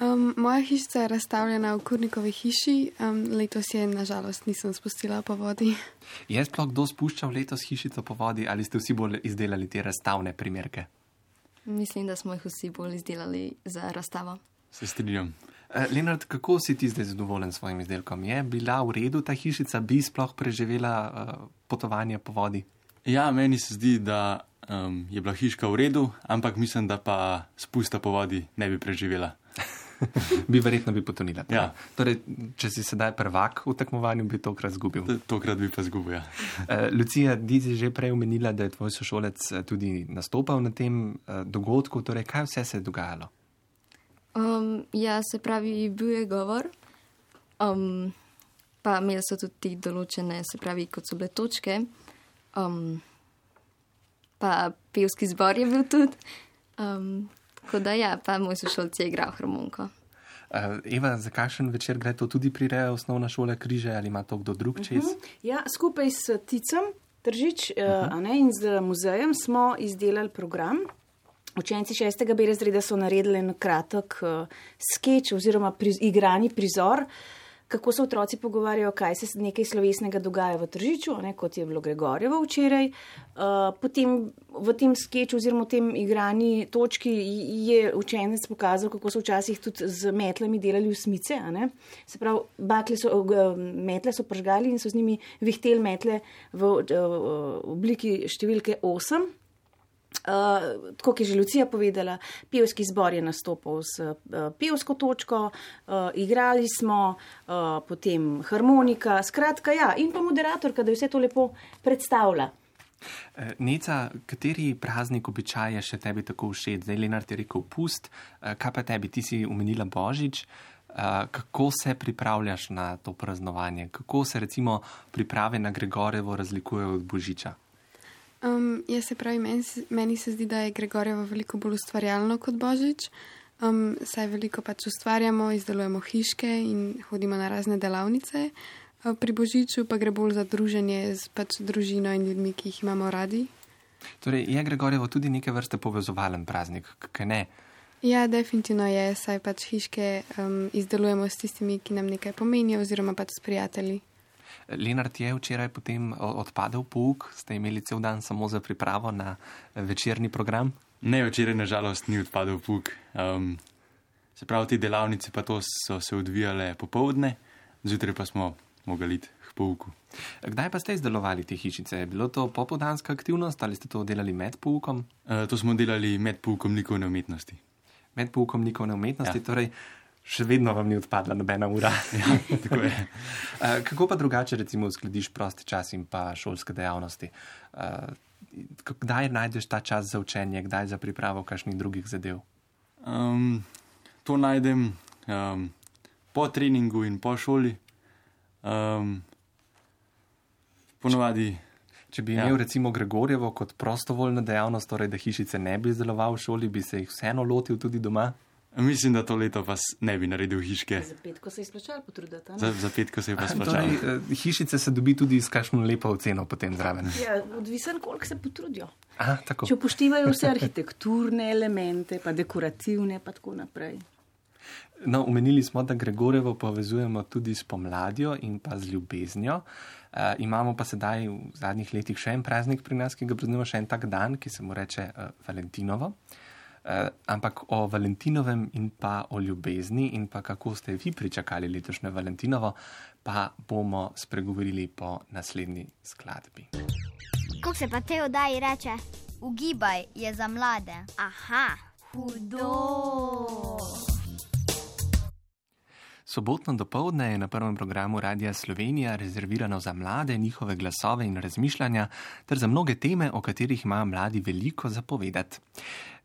S5: Um, moja hišica je razstavljena v Kurnikovi hiši, um, letos je nažalost nisem spustila po vodi.
S3: Je sploh kdo spuščal letos hišico po vodi ali ste vsi bolj izdelali te razstavne primerke?
S4: Mislim, da smo jih vsi bolj izdelali za razstavo.
S6: Se strinjam.
S3: Eh, Lenard, kako si ti zdaj zadovoljen s svojim izdelkom? Je bila v redu ta hišica, bi sploh preživela uh, potovanje po vodi?
S6: Ja, meni se zdi, da um, je bila hiška v redu, ampak mislim, da pa spusta po vodi ne bi preživela.
S3: bi verjetno bi potonila.
S6: Ja.
S3: Torej, če si sedaj prvak v tekmovanju, bi tokrat zgubil.
S6: T- Tokrat bi pa zgubil. Ja.
S3: Uh, Lucija, ti si že prej omenila, da je tvoj sošolec eh, tudi nastopal na tem uh, dogodku. Torej, kaj vse se je dogajalo?
S4: Um, ja, se pravi, bil je govor, um, pa imeli so tudi določene, se pravi, kot so bile točke, um, pa pevski zbor je bil tudi. Um, Tako da ja, pa moj sošolc je igral harmoniko.
S3: Uh, Eva, za kakšen večer gre to tudi prireja osnovna šola križe ali ima to kdo drug čez? Uh -huh.
S8: Ja, skupaj s Ticem Tržič uh -huh. uh, ne, in z muzejem smo izdelali program. Učenci šestega B razreda so naredili en kratek uh, sketch oziroma priz, igrani prizor, kako se otroci pogovarjajo, kaj se nekaj slovesnega dogaja v Tržiču, ne, kot je bilo Gregorjevo včeraj. Uh, potem v tem sketchu oziroma v tem igrani točki je učenec pokazal, kako so včasih tudi z metlami delali usmice. Se pravi, bakle so, uh, metle so pržgali in so z njimi vihtel metle v uh, obliki številke 8. Uh, tako je že Lucija povedala, pevski zbor je nastopil s uh, pevsko točko, uh, igrali smo, uh, potem harmonika, skratka, ja, in pa moderatorka, da je vse to lepo predstavlja.
S3: Neca, kateri praznik običaje še tebi tako všeč? Zdaj, Lenar ti je rekel pust, kaj pa tebi, ti si umenila Božič. Kako se pripravljaš na to praznovanje? Kako se recimo priprave na Gregorevo razlikujejo od Božiča?
S5: Um, ja, se pravi, meni, meni se zdi, da je Gregorjevo veliko bolj ustvarjalno kot Božič. Um, saj veliko pač ustvarjamo, izdelujemo hiške in hodimo na razne delavnice. Uh, pri Božiču pa gre bolj za druženje z pač družino in ljudmi, ki jih imamo radi.
S3: Torej, je Gregorjevo tudi neke vrste povezovalen praznik, kaj ne?
S5: Ja, definitivno je, saj pač hiške um, izdelujemo s tistimi, ki nam nekaj pomenijo, oziroma pač s prijatelji.
S3: Lenart je včeraj potem odpadel pouk, ste imeli cel dan samo za pripravo na večerni program?
S6: Ne, včeraj nažalost ni odpadel pouk. Um, se pravi, te delavnice pa to so se odvijale popovdne, zjutraj pa smo mogli iti k pouku.
S3: Kdaj pa ste izdelovali te hišice? Je bilo to popovdanska aktivnost ali ste to delali med poukom?
S6: Uh, to smo delali med poukom likovne umetnosti.
S3: Med poukom likovne umetnosti, ja. torej še vedno vam ni odpadla nobena ura.
S6: ja.
S3: Uh, kako pa drugače, recimo, uskladiš prosti čas in pa šolske dejavnosti? Uh, kdaj najdeš ta čas za učenje, kdaj za pripravo kakšnih drugih zadev?
S6: Um, to najdem um, po treningu in po šoli. Um, ponovadi.
S3: Če bi imel ja. recimo Gregorjevo kot prostovoljno dejavnost, torej da hišice ne bi izdeloval v šoli, bi se jih vseeno lotil tudi doma?
S6: Mislim, da to leto pa ne bi naredil hiške.
S8: Za petko se je izplačal potruditi.
S6: Za, za petko se je pa izplačal.
S3: Torej, hišice se dobi tudi s kakšno lepo oceno potem zraven.
S8: Ja, odvisen, koliko se potrudijo.
S3: Aha,
S8: Če upoštevajo vse arhitekturne elemente, pa dekorativne, pa tako naprej.
S3: No, omenili smo, da Gregorevo povezujemo tudi s pomladjo in pa z ljubeznijo. Uh, imamo pa sedaj v zadnjih letih še en praznik pri nas, ki ga praznujemo, še en tak dan, ki se mu reče uh, Valentinovo. Uh, Eh, ampak o Valentinovem in pa o ljubezni in pa kako ste vi pričakali letošnje Valentinovo, pa bomo spregovorili po naslednji skladbi.
S9: Kako se pa te oddaji reče? Ugibaj je za mlade. Aha, hudo.
S3: Sobotno dopoledne je na prvem programu Radia Slovenija rezervirano za mlade, njihove glasove in razmišljanja, ter za mnoge teme, o katerih ima mladi veliko zapovedati.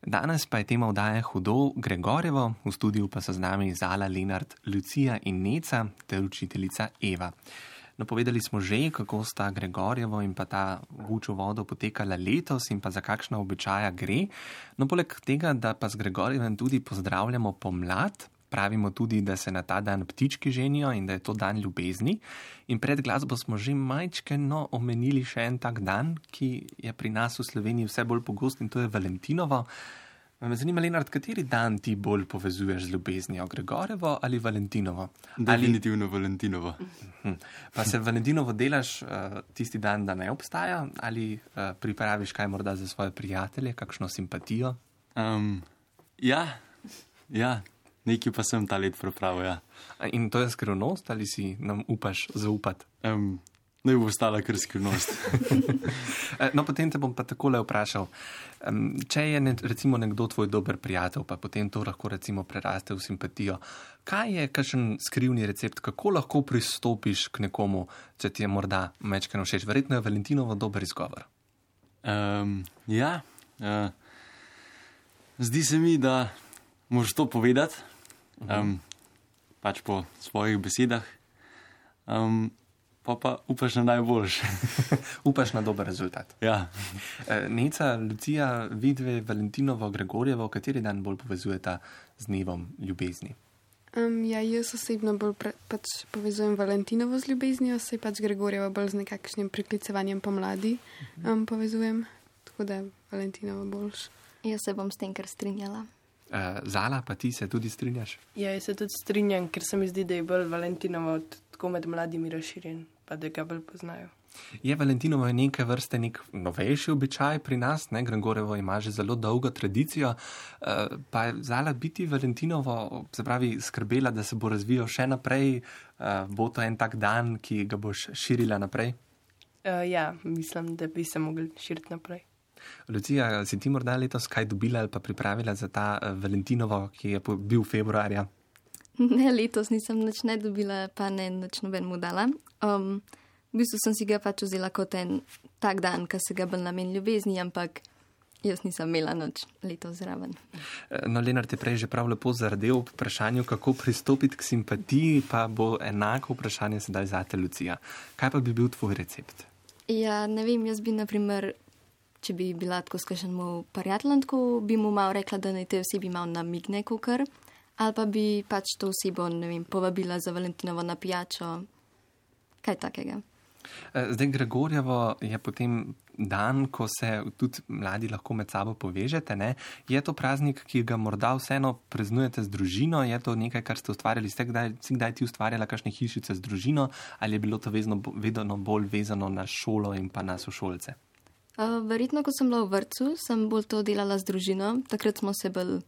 S3: Danes pa je tema vdaje hudo Gregorjevo, v studiu pa so z nami Zala, Lenart, Lucija in Neca ter učiteljica Eva. No, povedali smo že, kako sta Gregorjevo in pa ta vučo vodo potekala letos in pa za kakšna običaja gre. No, poleg tega, da pa z Gregorjevem tudi pozdravljamo pomlad, Pravimo tudi, da se na ta dan ptički ženijo in da je to dan ljubezni. In pred glasbo smo že majčkeno omenili še en tak dan, ki je pri nas v Sloveniji vse bolj pogost in to je Valentinovo. Me zanima, Lenard, kateri dan ti bolj povezuješ z ljubeznijo, Gregorevo ali Valentinovo?
S6: Definitivno ali... Valentinovo.
S3: Hm. Pa se Valentinovo delaš uh, tisti dan, da ne obstaja, ali uh, pripraviš kaj morda za svoje prijatelje, kakšno simpatijo?
S6: Um, ja, ja. Nekaj pa sem ta let pripravil. Ja.
S3: In to je skrivnost, ali si nam upaš zaupati?
S6: Um, ne bo ostala kar skrivnost.
S3: Eh, no, potem te bom pa takole vprašal. Um, če je ne, recimo nekdo tvoj dober prijatelj, pa potem to lahko recimo preraste v simpatijo, kaj je kakšen skrivni recept, kako lahko pristopiš k nekomu, če ti je morda mečkano všeč? Verjetno je Valentinovo dober izgovor.
S6: Um, ja, uh, zdi se mi, da moraš to povedati um, pač po svojih besedah. Um, pa pa upaš na najboljši.
S3: Upaš na dober rezultat.
S6: ja.
S3: Eh, Neca, Lucija, vidve, Valentinovo, Gregorjevo, kateri dan bolj povezujeta z dnevom ljubezni?
S5: Um, ja, jaz osebno bolj pre, pač povezujem Valentinovo z ljubeznijo, se pač Gregorjevo bolj z nekakšnim priklicevanjem pomladi um, povezujem, tako da Valentinovo boljš.
S4: Jaz se bom s tem kar strinjala.
S3: Uh, Zala, pa ti se tudi strinjaš?
S7: Ja, jaz se tudi strinjam, ker se mi zdi, da je bolj Valentinovo tako med mladimi razširjen, pa da ga bolj poznajo.
S3: Je Valentinovo neke vrste nek novejši običaj pri nas, ne? Gregorjevo ima že zelo dolgo tradicijo, uh, pa je Zala biti Valentinovo, se pravi, skrbela, da se bo razvijal še naprej, uh, bo to en tak dan, ki ga boš širila naprej?
S7: Uh, ja, mislim, da bi se mogli širiti naprej.
S3: Lucija, si ti morda letos kaj dobila ali pa pripravila za ta uh, Valentinovo, ki je bil februarja?
S4: Ne, letos nisem nič ne dobila, pa ne nič nobenemu dala. Um, v bistvu sem si ga pač vzela kot en tak dan, ki se ga bolj namen ljubezni, ampak jaz nisem imela nič letos zraven.
S3: Eh, No, Lenart je prej že prav lepo zardel v vprašanju, kako pristopiti k simpatiji, pa bo enako vprašanje sedaj za te, Lucija. Kaj pa bi bil tvoj recept?
S4: Ja, ne vem, jaz bi, naprimer, če bi bila tako skaženemu prijateljem, tako bi mu malo rekla, da naj te osebi malo namigne, kukar, ali pa bi pač to osebo, ne vem, povabila za Valentinovo na pijačo, kaj takega.
S3: Eh, Zdaj, Gregorjevo je potem dan, ko se tudi mladi lahko med sabo povežete. Ne? Je to praznik, ki ga morda vseeno praznujete z družino? Je to nekaj, kar ste ustvarjali? Ste kdaj, si kdaj ti ustvarjala kakšne hišice z družino ali je bilo to vezno, vedno bolj vezano na šolo in pa na sošolce?
S4: Uh, verjetno, ko sem bila v vrtu, sem bolj to delala z družino. Takrat smo se bolj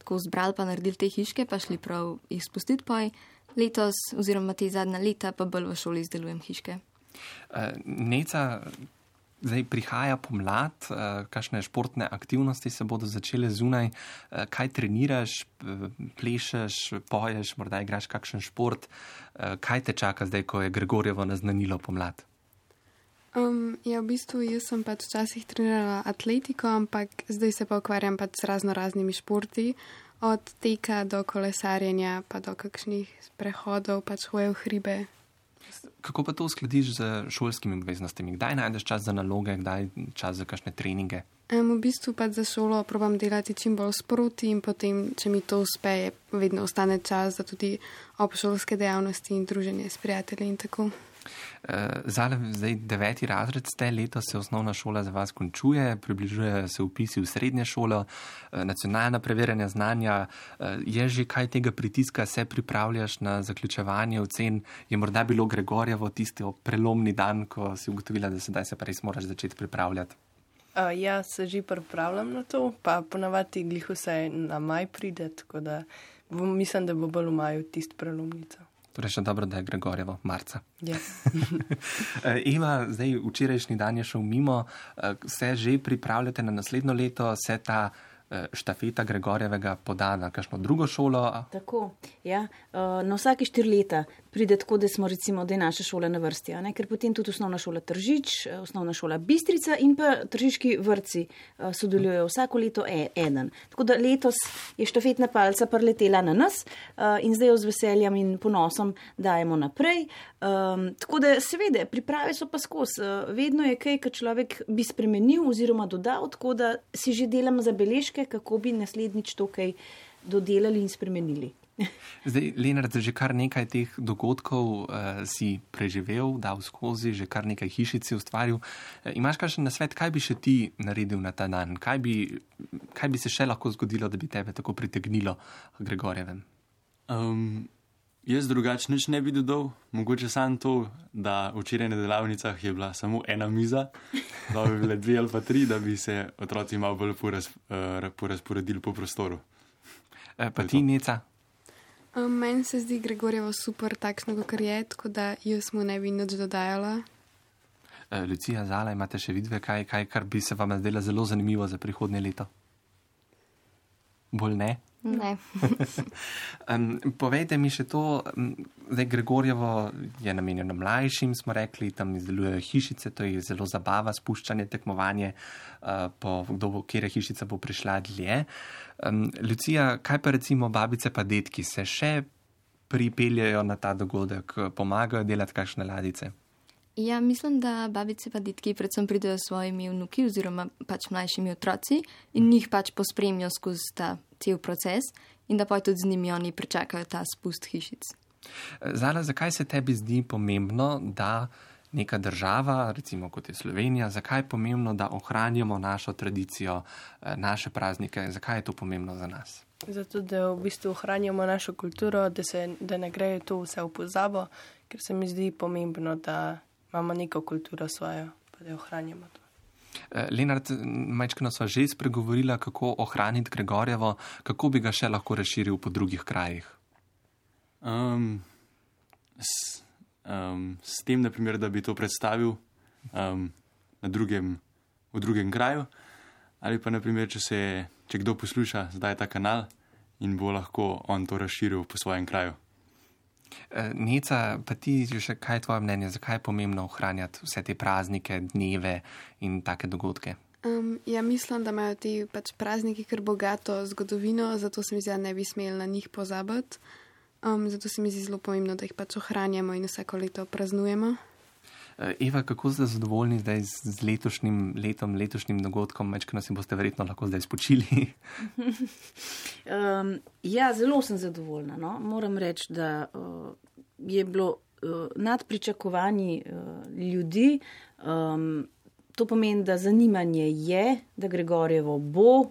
S4: tako zbrali, pa naredili te hiške, pa šli prav jih spustiti poj. Letos, oziroma te zadnja leta, pa bolj v šoli izdelujem hiške.
S3: Eh, Neca, zdaj prihaja pomlad, eh, kakšne športne aktivnosti se bodo začele zunaj, eh, kaj treniraš, plešeš, poješ, morda igraš kakšen šport, Eh, kaj te čaka zdaj, ko je Gregorjevo naznanilo pomlad?
S5: Um, ja, v bistvu jaz sem pač včasih trenirala atletiko, ampak zdaj se pa ukvarjam pač z razno raznimi športi, od teka do kolesarjenja, pa do kakšnih prehodov, pač hoje v hribe.
S3: Kako pa to uskladiš z šolskimi obveznostmi? Kdaj najdeš čas za naloge, kdaj čas za kakšne treninge?
S5: Um, v bistvu pač za šolo probam delati čim bolj sproti in potem, če mi to uspe, vedno ostane čas za tudi obšolske dejavnosti in druženje s prijatelji in tako.
S3: Uh, Zale, zdaj deveti razred ste, letos se osnovna šola za vas končuje, približujejo se upisi v srednje šolo, uh, nacionalna preverjanja znanja. Uh, je že kaj tega pritiska, se pripravljaš na zaključevanje ocen? Je morda bilo Gregorjevo tisti prelomni dan, ko si ugotovila, da sedaj se pa res moraš začeti pripravljati?
S7: Uh, ja, se že pripravljam na to, pa ponavadi glih vse na maj pride, tako da bom, mislim, da bo bolj v maju tisti prelomnica.
S3: Torej, še dobro, da je Gregorjevo marca.
S7: Ja.
S3: Eh, Eva, zdaj včerajšnji dan je šel mimo, eh, se že pripravljate na naslednjo leto, se ta eh, štafeta Gregorjevega poda na kakšno drugo šolo?
S8: Tako, ja. Uh, na vsake štiri leta pride tako, da smo recimo, da je naša šola na vrsti, ne? ker potem tudi osnovna šola Tržič, eh, osnovna šola Bistrica in pa tržiški vrci uh, sodelujejo vsako leto e eden. Tako da letos je štafetna palca preletela na nas uh, in zdaj jo z veseljem in ponosom dajemo naprej. Um, tako da seveda, priprave so pa skozi. Vedno je kaj, kar človek bi spremenil oziroma dodal, tako da si že delam zabeležke, kako bi naslednjič to kaj dodelali in spremenili.
S3: Zdaj, Lenard, že kar nekaj teh dogodkov uh, si preživel, dal skozi, že kar nekaj hišic si ustvaril. Uh, imaš kakšen nasvet, kaj bi še ti naredil na ta dan? Kaj bi, kaj bi se še lahko zgodilo, da bi tebe tako pritegnilo k Gregorjevem?
S6: Um, jaz drugače nič ne bi dodal, mogoče samo to, da včeraj na delavnicah je bila samo ena miza, da bi bile dve ali pa tri, da bi se otroci malo bolj poraz, uh, porazporedili po prostoru.
S3: Uh, pa ti, Neca?
S5: Um, meni se zdi Gregorjevo super, takšno, kot je, tako da jaz mu ne bi nič dodajala.
S3: Uh, Lucija, Zala, imate še vidve, kaj, kaj, kar bi se vam zdelo zelo zanimivo za prihodnje leto? Bolj ne? Um, povejte mi še to, da Gregorjevo je namenjeno mlajšim, smo rekli, tam izdelujejo hišice, to je zelo zabava, spuščanje, tekmovanje, uh, po kdo bo, kje hišica bo prišla dlje. Um, Lucija, kaj pa recimo babice pa detki se še pripeljajo na ta dogodek, pomagajo delati kakšne ladice?
S4: Ja, mislim, da babice pa ditki predvsem pridejo s svojimi vnuki oziroma pač mlajšimi otroci in njih pač pospremijo skozi ta cel proces in da pa tudi z njimi oni pričakajo ta spust hišic.
S3: Zala, zakaj se tebi zdi pomembno, da neka država, recimo kot je Slovenija, zakaj je pomembno, da ohranjamo našo tradicijo, eh, naše praznike, zakaj je to pomembno za nas?
S7: Zato, da v bistvu ohranjamo našo kulturo, da, se, da ne gre to vse v pozabo, ker se mi zdi pomembno, da imamo neko kulturo svojo, pa da jo ohranjamo. To.
S3: Eh, Lenart, majčkino sva že spregovorila, kako ohraniti Gregorjevo, kako bi ga še lahko razširil po drugih krajih.
S6: Um, s, um, s tem, naprimer, da bi to predstavil um, drugem, v drugem kraju, ali pa naprimer, če, se, če kdo posluša zdaj ta kanal in bo lahko on to razširil po svojem kraju.
S3: Eh, Neca, pa ti še kaj je tvoje mnenje, zakaj je pomembno ohranjati vse te praznike, dneve in take dogodke?
S5: Um, ja, mislim, da imajo ti pač prazniki kar bogato zgodovino, zato se mi zdi, da ne bi smeli na njih pozabiti. Um, zato se mi zdi zelo pomembno, da jih pač ohranjamo in vsako leto praznujemo.
S3: Eh, Eva, kako ste zadovoljni zdaj z, z letošnjim letom, letošnjim dogodkom? Večkrat si boste verjetno lahko zdaj spočili.
S8: Um, ja, zelo sem zadovoljna. No? Moram reči, da uh, je bilo uh, nad pričakovanji uh, ljudi. Um, to pomeni, da zanimanje je, da Gregorjevo bo,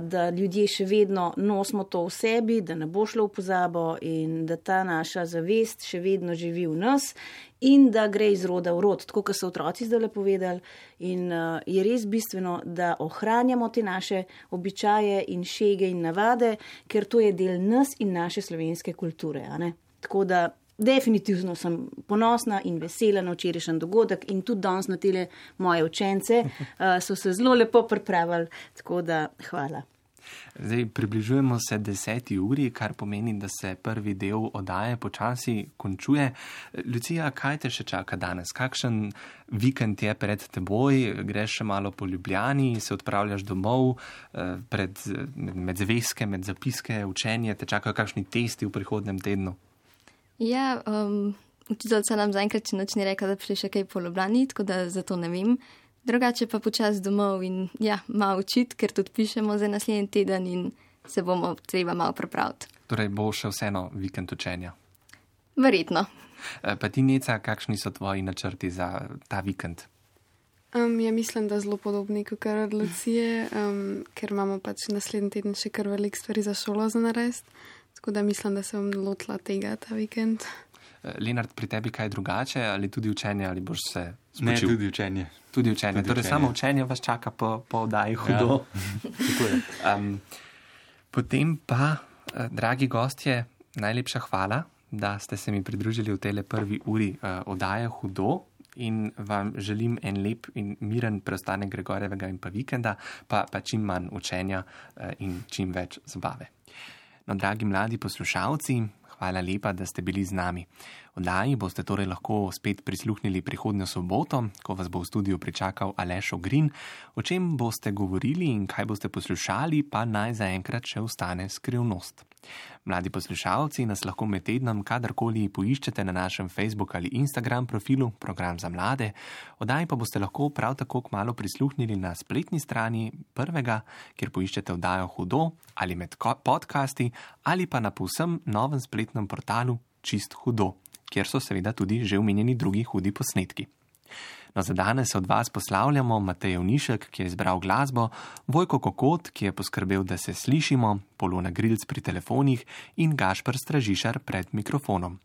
S8: da ljudje še vedno nosimo to v sebi, da ne bo šlo v pozabo in da ta naša zavest še vedno živi v nas in da gre iz roda v rod, tako kot so otroci zdaj le povedali. In uh, je res bistveno, da ohranjamo te naše običaje in šege in navade, ker to je del nas in naše slovenske kulture. Tako da definitivno sem ponosna in vesela na včerajšnji dogodek in tudi danes na tele moje učence uh, so se zelo lepo pripravili, tako da hvala.
S3: Zdaj približujemo se deseti uri, kar pomeni, da se prvi del oddaje počasi končuje. Lucija, kaj te še čaka danes? Kakšen vikend je pred teboj? Greš še malo po Ljubljani, se odpravljaš domov, eh, pred, med zvezke, med zapiske, učenje, te čakajo kakšni testi v prihodnem tednu?
S4: Ja, um, učiteljica nam zaenkrat še ni rekla, da prišli še kaj po Ljubljani, tako da zato ne vem. Drugače pa počasi domov in ja, malo učiti, ker tudi pišemo za naslednji teden in se bomo treba malo pripraviti.
S3: Torej bo še vseeno vikend učenja.
S4: Verjetno.
S3: Eh, Pa ti, Neca, kakšni so tvoji načrti za ta vikend?
S5: Um, ja, mislim, da zelo podobni kot od Lucije, um, ker imamo pač naslednji teden še kar veliko stvari za šolo za narediti. Tako da mislim, da se bom lotila tega ta vikend.
S3: Eh, Lenart, pri tebi kaj drugače ali tudi učenje ali boš se
S6: Ne,
S3: spočil?
S6: tudi učenje.
S3: Tudi učenje.
S6: Tudi
S3: torej,
S6: učenje.
S3: samo učenje vas čaka po, po oddaji hudo.
S6: Tako je.
S3: Um, potem pa, eh, dragi gostje, najlepša hvala, da ste se mi pridružili v tej prvi uri uh, oddaje hudo. In vam želim en lep in miren preostanek Gregorjevega in pa vikenda, pa, pa čim manj učenja uh, in čim več zabave. No, dragi mladi poslušalci, hvala lepa, da ste bili z nami. Oddaji boste torej lahko spet prisluhnili prihodnjo soboto, ko vas bo v studiu pričakal Aleš Ogrin. O čem boste govorili in kaj boste poslušali, pa naj zaenkrat še ostane skrivnost. Mladi poslušalci nas lahko med tednom kadarkoli poiščete na našem Facebook ali Instagram profilu Program za mlade. Oddaji pa boste lahko prav tako kmalo prisluhnili na spletni strani prvega, kjer poiščete oddajo Hudo ali med podcasti ali pa na povsem novem spletnem portalu Čist Hudo, kjer so seveda tudi že omenjeni drugi hudi posnetki. No, za danes se od vas poslavljamo Matej Unišek, ki je izbral glasbo, Vojko Kokot, ki je poskrbel, da se slišimo, Polona Grilc pri telefonih in Gašpr Stražišar pred mikrofonom.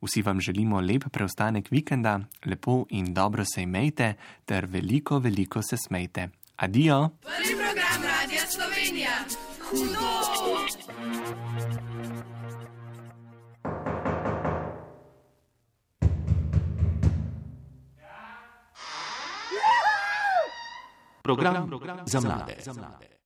S3: Vsi vam želimo lep preostanek vikenda, lepo in dobro se imejte ter veliko, veliko se smejte. Adijo!
S2: Prvi program Radia Slovenija. Hudo!
S1: Program za mlade.